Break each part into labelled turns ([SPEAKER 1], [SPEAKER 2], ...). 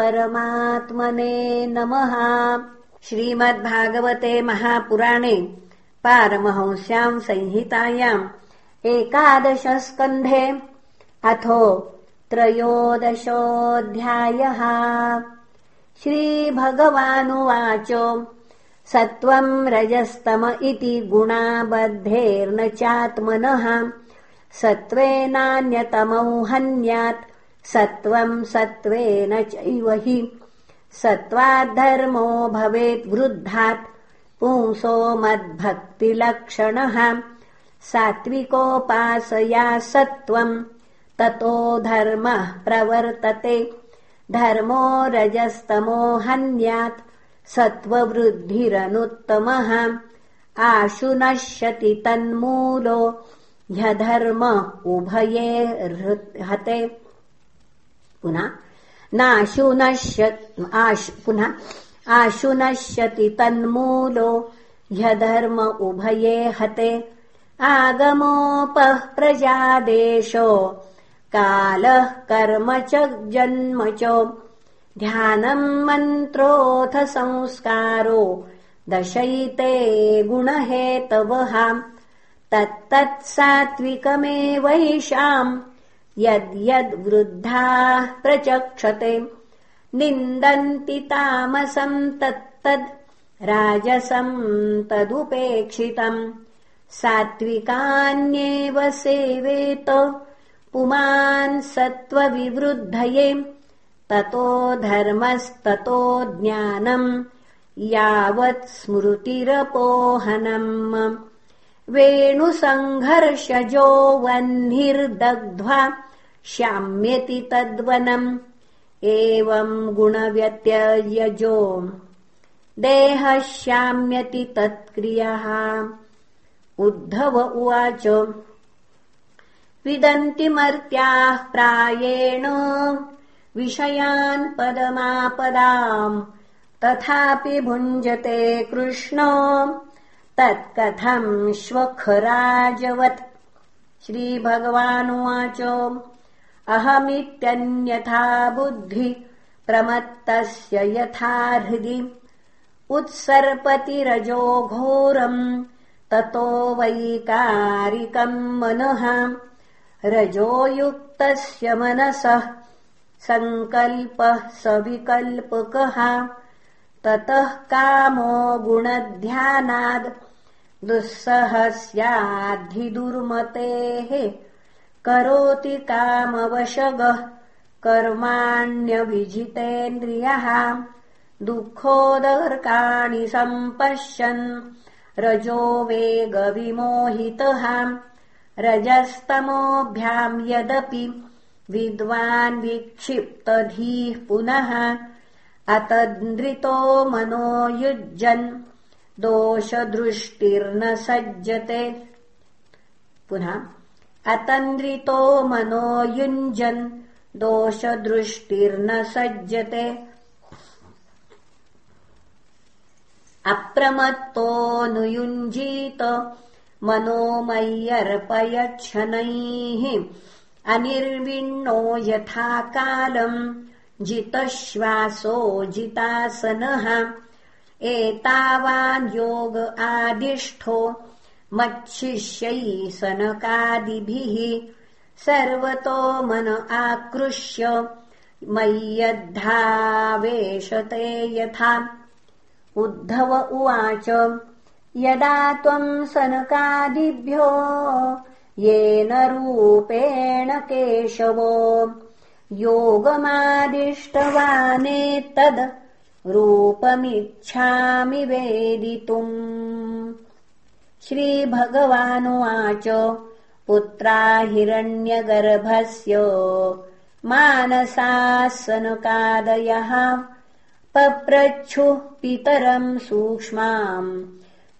[SPEAKER 1] परमात्मने नमः। श्रीमद्भागवते महापुराणे पारमहंस्याम् संहितायाम् एकादशस्कन्धे अथो त्रयोदशोऽध्यायः। श्रीभगवानुवाच सत्त्वम् रजस्तम इति गुणाबद्धेर्न चात्मनः। सत्त्वेनान्यतमौ हन्यात् सत्त्वम् सत्त्वेन चैव हि। सत्त्वाद्धर्मो भवेत् वृद्धात् पुंसो मद्भक्तिलक्षणः। सात्विकोपासया सत्त्वम् ततो धर्मः प्रवर्तते। धर्मो रजस्तमो हन्यात् सत्त्ववृद्धिरनुत्तमः। आशु नश्यति तन्मूलो ह्यधर्म उभये हते पुनः नाशु नश्य पुनः आशु नश्यति तन्मूलो ह्यधर्म उभये हते। आगमोपः प्रजादेशो कालः कर्म च जन्म च ध्यानम् मन्त्रोऽथ संस्कारो दशैते गुणहेतवः। तत्तत्सात्विकमेवैषाम् यद्यद्वृद्धाः प्रचक्षते। निन्दन्ति तामसम् तत्तद् राजसम् तदुपेक्षितम्। सात्विकान्येव सेवेत पुमान् सत्त्वविवृद्धये। ततो धर्मस्ततो ज्ञानम् यावत् स्मृतिरपोहनम् वेणुसङ्घर्षजो वह्निर्दग्ध्वा श्याम्यति तद्वनम् एवम् गुणव्यत्ययजो। देहः श्याम्यति तत्क्रियः। उद्धव उवाच विदन्ति मर्त्याः प्रायेण विषयान् पदमापदाम्। तथापि भुञ्जते कृष्ण तत्कथम् श्वखराजवत्। श्रीभगवानुवाच। अहमित्यन्यथा बुद्धि प्रमत्तस्य यथा हृदि। उत्सर्पतिरजो घोरम् ततो वैकारिकम् मनः। रजोयुक्तस्य मनसः सङ्कल्पः सविकल्पकः। ततः कामो गुणध्यानाद् दुःसह स्याद्धिदुर्मतेः करोति कामवशगः कर्माण्यविजितेन्द्रियः दुःखोदर्काणि सम्पश्यन् रजो वेगविमोहितः। रजस्तमोभ्याम् यदपि विद्वान् विक्षिप्तधीः पुनः अतन्द्रितो मनो युज्यन् दोषदृष्टिर्न सज्जते। पुनः अतन्द्रितो मनो युञ्जन् दोषदृष्टिर्न सज्जते। अप्रमत्तोऽनुयुञ्जीत मनोमय्यर्पयच्छनैः अनिर्विण्णो यथा कालम् जितश्वासो जितासनः एतावान् योग आदिष्ठो मच्छिष्यैः सनकादिभिः सर्वतो मन आकृष्य मय्यद्धावेशते यथा। उद्धव उवाच यदा त्वम् सनकादिभ्यो येन रूपेण केशवो। योगमादिष्टवानेतद् रूपमिच्छामि वेदितुम्। श्रीभगवानुवाच पुत्रा हिरण्यगर्भस्य मानसासनकादयः। पप्रच्छुः पितरम् सूक्ष्माम्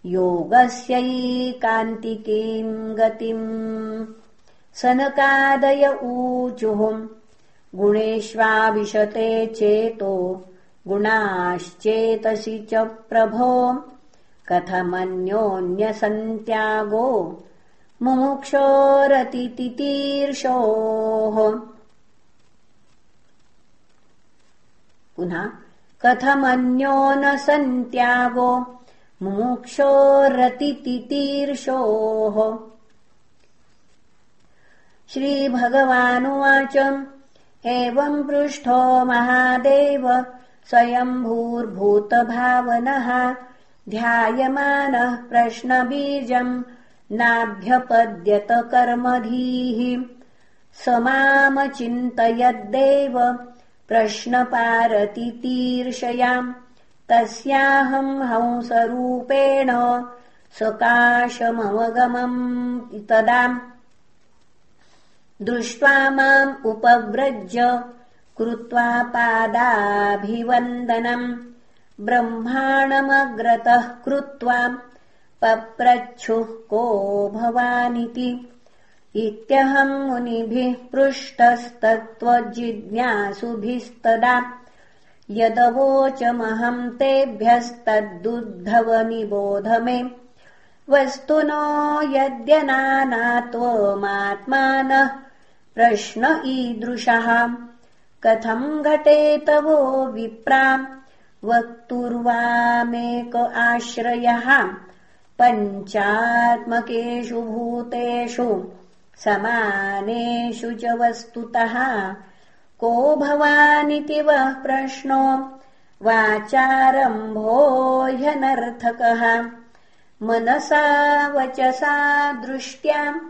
[SPEAKER 1] योगस्यैकान्तिकीम् गतिम्। सनकादय ऊचुः। गुणेष्वाविशते चेतो गुणाश्चेतसि च प्रभो। कथमन्योन्यसन्त्यागो मुमुक्षोरतितितीर्षोः पुनः कथमन्यो न सन्त्यागो मुमुक्षोरतितितीर्षोः श्रीभगवानुवाच। एवम् पृष्ठो महादेव स्वयम्भूर्भूतभावनः ध्यायमानः प्रश्नबीजम् नाभ्यपद्यत कर्मधीः स मामचिन्तयद्देव प्रश्नपारतितीर्षयाम् तस्याहम् हंसरूपेण सकाशमवगमम् तदा। दृष्ट्वा माम् उपव्रज्य कृत्वा पादाभिवन्दनम् ब्रह्माणमग्रतः कृत्वा पप्रच्छुः को भवानिति। इत्यहम् मुनिभिः पृष्टस्तत्त्वजिज्ञासुभिस्तदा यदवोचमहम् तेभ्यस्तद्दुद्धवनिबोध मे वस्तुनो यद्यनानात्वमात्मानः। प्रश्न ईदृशः कथम् घटेतवो विप्राम्? वक्तुर्वामेक आश्रयः। पञ्चात्मकेषु भूतेषु समानेषु च वस्तुतः। को भवानिति वः प्रश्नो? वाचारम्भो ह्यनर्थकः। मनसा वचसा दृष्ट्याम्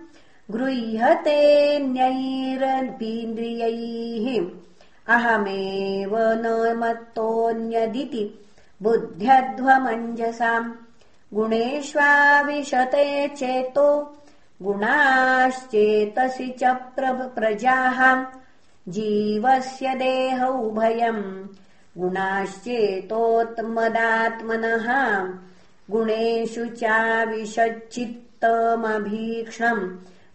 [SPEAKER 1] गृह्यतेऽन्यैरपीन्द्रियैः अहमेव न मत्तोऽन्यदिति बुद्ध्यध्वमञ्जसाम् गुणेष्वाविशते चेतो गुणाश्चेतसि च प्रजाः जीवस्य देह उभयम् गुणाश्चेतोत्मदात्मनः गुणेषु चाविशच्चित्तमभीक्ष्णम्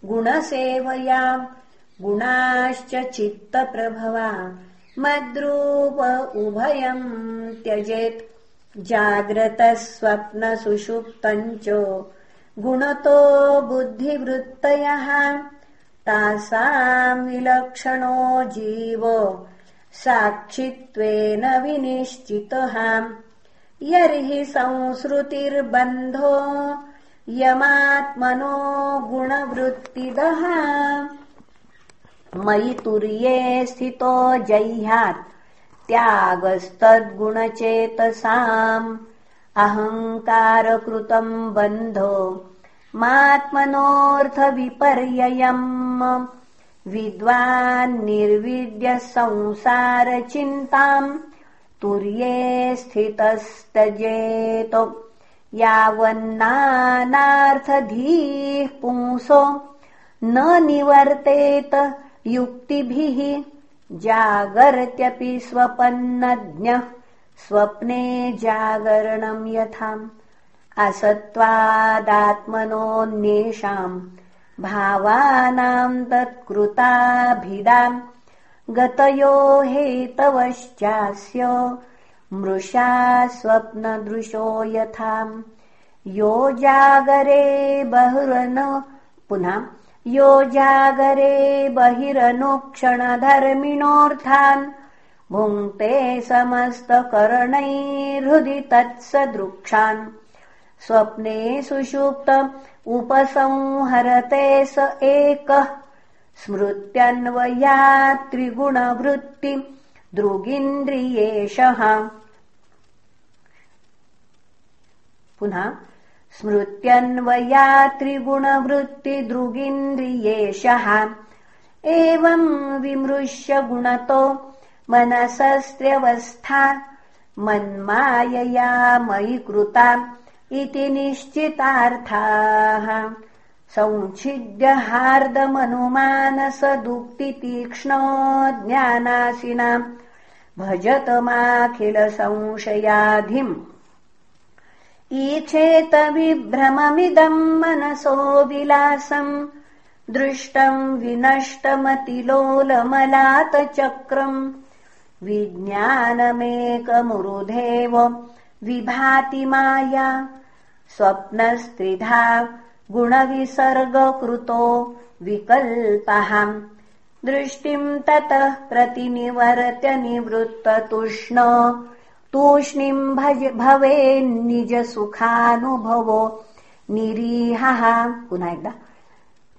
[SPEAKER 1] गुणसेवया गुणाश्च चित्तप्रभवा। मद्रूप उभयम् त्यजेत्। जाग्रतस्वप्नसुषुप्तम् च गुणतो बुद्धिवृत्तयः। तासाम् विलक्षणो जीव। साक्षित्वेन विनिश्चितः। यर्हि संसृतिर्बन्धो। यमात्मनो गुणवृत्तिदः मयि तुर्ये स्थितो जह्यात्। त्यागस्तद्गुणचेतसाम्। अहङ्कारकृतम् बन्धो। मात्मनोऽर्थविपर्ययम्। विद्वान्निर्विद्य संसारचिन्ताम्। तुर्ये स्थितस्तजेतो। यावन्नानार्थधीः पुंसो। न निवर्तेत युक्तिभिः जागर्त्यपि स्वपन्नज्ञः स्वप्ने जागरणम् यथाम् असत्त्वादात्मनोऽन्येषाम् भावानाम् तत्कृताभिदाम् गतयो हेतवश्चास्य मृषा स्वप्नदृशो यथाम् यो जागरे बहुरन पुनः यो जागरे बहिरनुक्षणधर्मिणोऽर्थान् भुङ्क्ते समस्तकरणैर्हृदि तत्सदृक्षान्। स्वप्ने सुषुप्त उपसंहरते स एकः। स्मृत्यन्वयात्रिगुणवृत्ति दृगिन्द्रियेशः पुनः स्मृत्यन्वयात्रिगुणवृत्तिदृगिन्द्रियेशः एवम् विमृश्य गुणतो मनसस्त्र्यवस्था मन्मायया मयि कृता इति निश्चितार्थाः। संच्छिद्य हार्दमनुमानसदुक्तितीक्ष्णो ज्ञानासिना भजतमाखिलसंशयाधिम् ईक्षेतविभ्रममिदम् मनसो विलासम् दृष्टम् विनष्टमतिलोलमलातचक्रम् विज्ञानमेकमुरुधेव विभाति माया स्वप्नस्त्रिधा गुणविसर्गकृतो विकल्पः। दृष्टिम् ततः प्रतिनिवर्त्य निवृत्ततुष्ण तूष्णीम् भवेन्निजसुखानुभवो निरीहः। पुनः एकदा।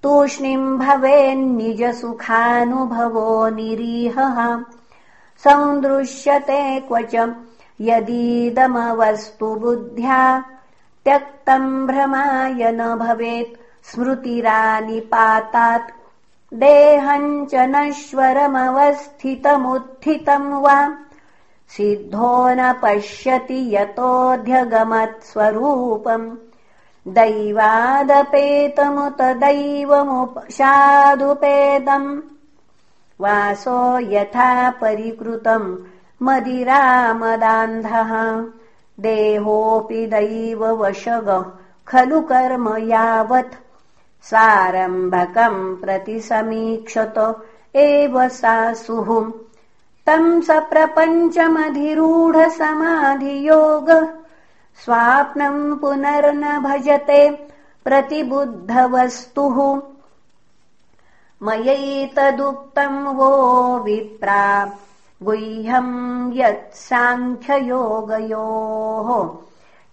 [SPEAKER 1] तूष्णीम् भवेन्निजसुखानुभवो निरीहः। सन्दृश्यते क्वच यदीदमवस्तु बुद्ध्या। त्यक्तम् भ्रमाय न भवेत् स्मृतिरानिपातात् देहम् च नश्वरमवस्थितमुत्थितम् वा सिद्धो न पश्यति यतोऽध्यगमत्स्वरूपम्। दैवादपेतमुत दैवमुपशादुपेतम्। वासो यथा परिकृतम् मदिरामदान्धः। देहोऽपि दैववशगः खलु कर्म यावत्। सारम्भकम् प्रति समीक्षत एव सासुः तम् स प्रपञ्चमधिरूढसमाधियोग। स्वाप्नम् पुनर्न भजते प्रतिबुद्धवस्तुः। मयैतदुक्तम् वो विप्रा गुह्यम् यत्साङ्ख्ययोगयोः।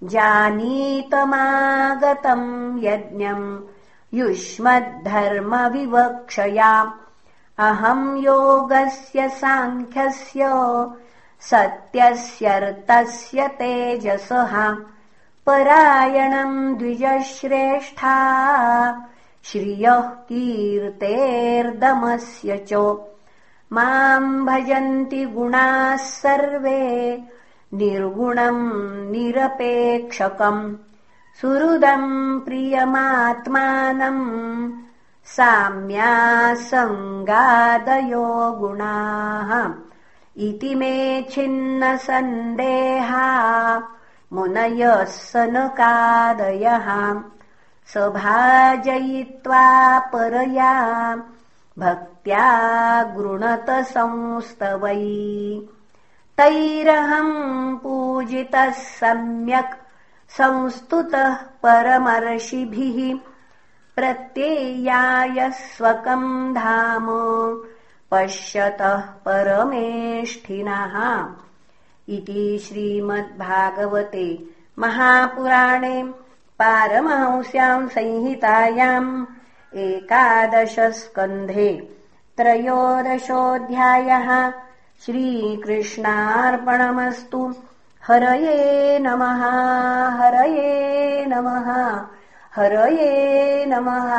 [SPEAKER 1] जानीतमागतम् यज्ञम् युष्मद्धर्मविवक्षया अहम् योगस्य साङ्ख्यस्य सत्यस्यर्थस्य तेजसः परायणम् द्विजश्रेष्ठा श्रियः कीर्तेर्दमस्य च। माम् भजन्ति गुणाः सर्वे निर्गुणम् निरपेक्षकम्। सुहृदम् प्रियमात्मानम् साम्यासङ्गादयो गुणाः इति मे छिन्नसन्देहा। मुनयः सनकादयः सभाजयित्वा परया। भक्त्या गृणतसंस्तवै। तैरहम् पूजितः सम्यक्। संस्तुतः परमर्षिभिः प्रत्ययाय स्वकम् धाम। पश्यतः परमेष्ठिनः। इति श्रीमद्भागवते महापुराणे पारमहंस्याम् संहितायाम् एकादशस्कन्धे त्रयोदशोऽध्यायः। श्रीकृष्णार्पणमस्तु। हरये नमः हरये नमः हरये नमः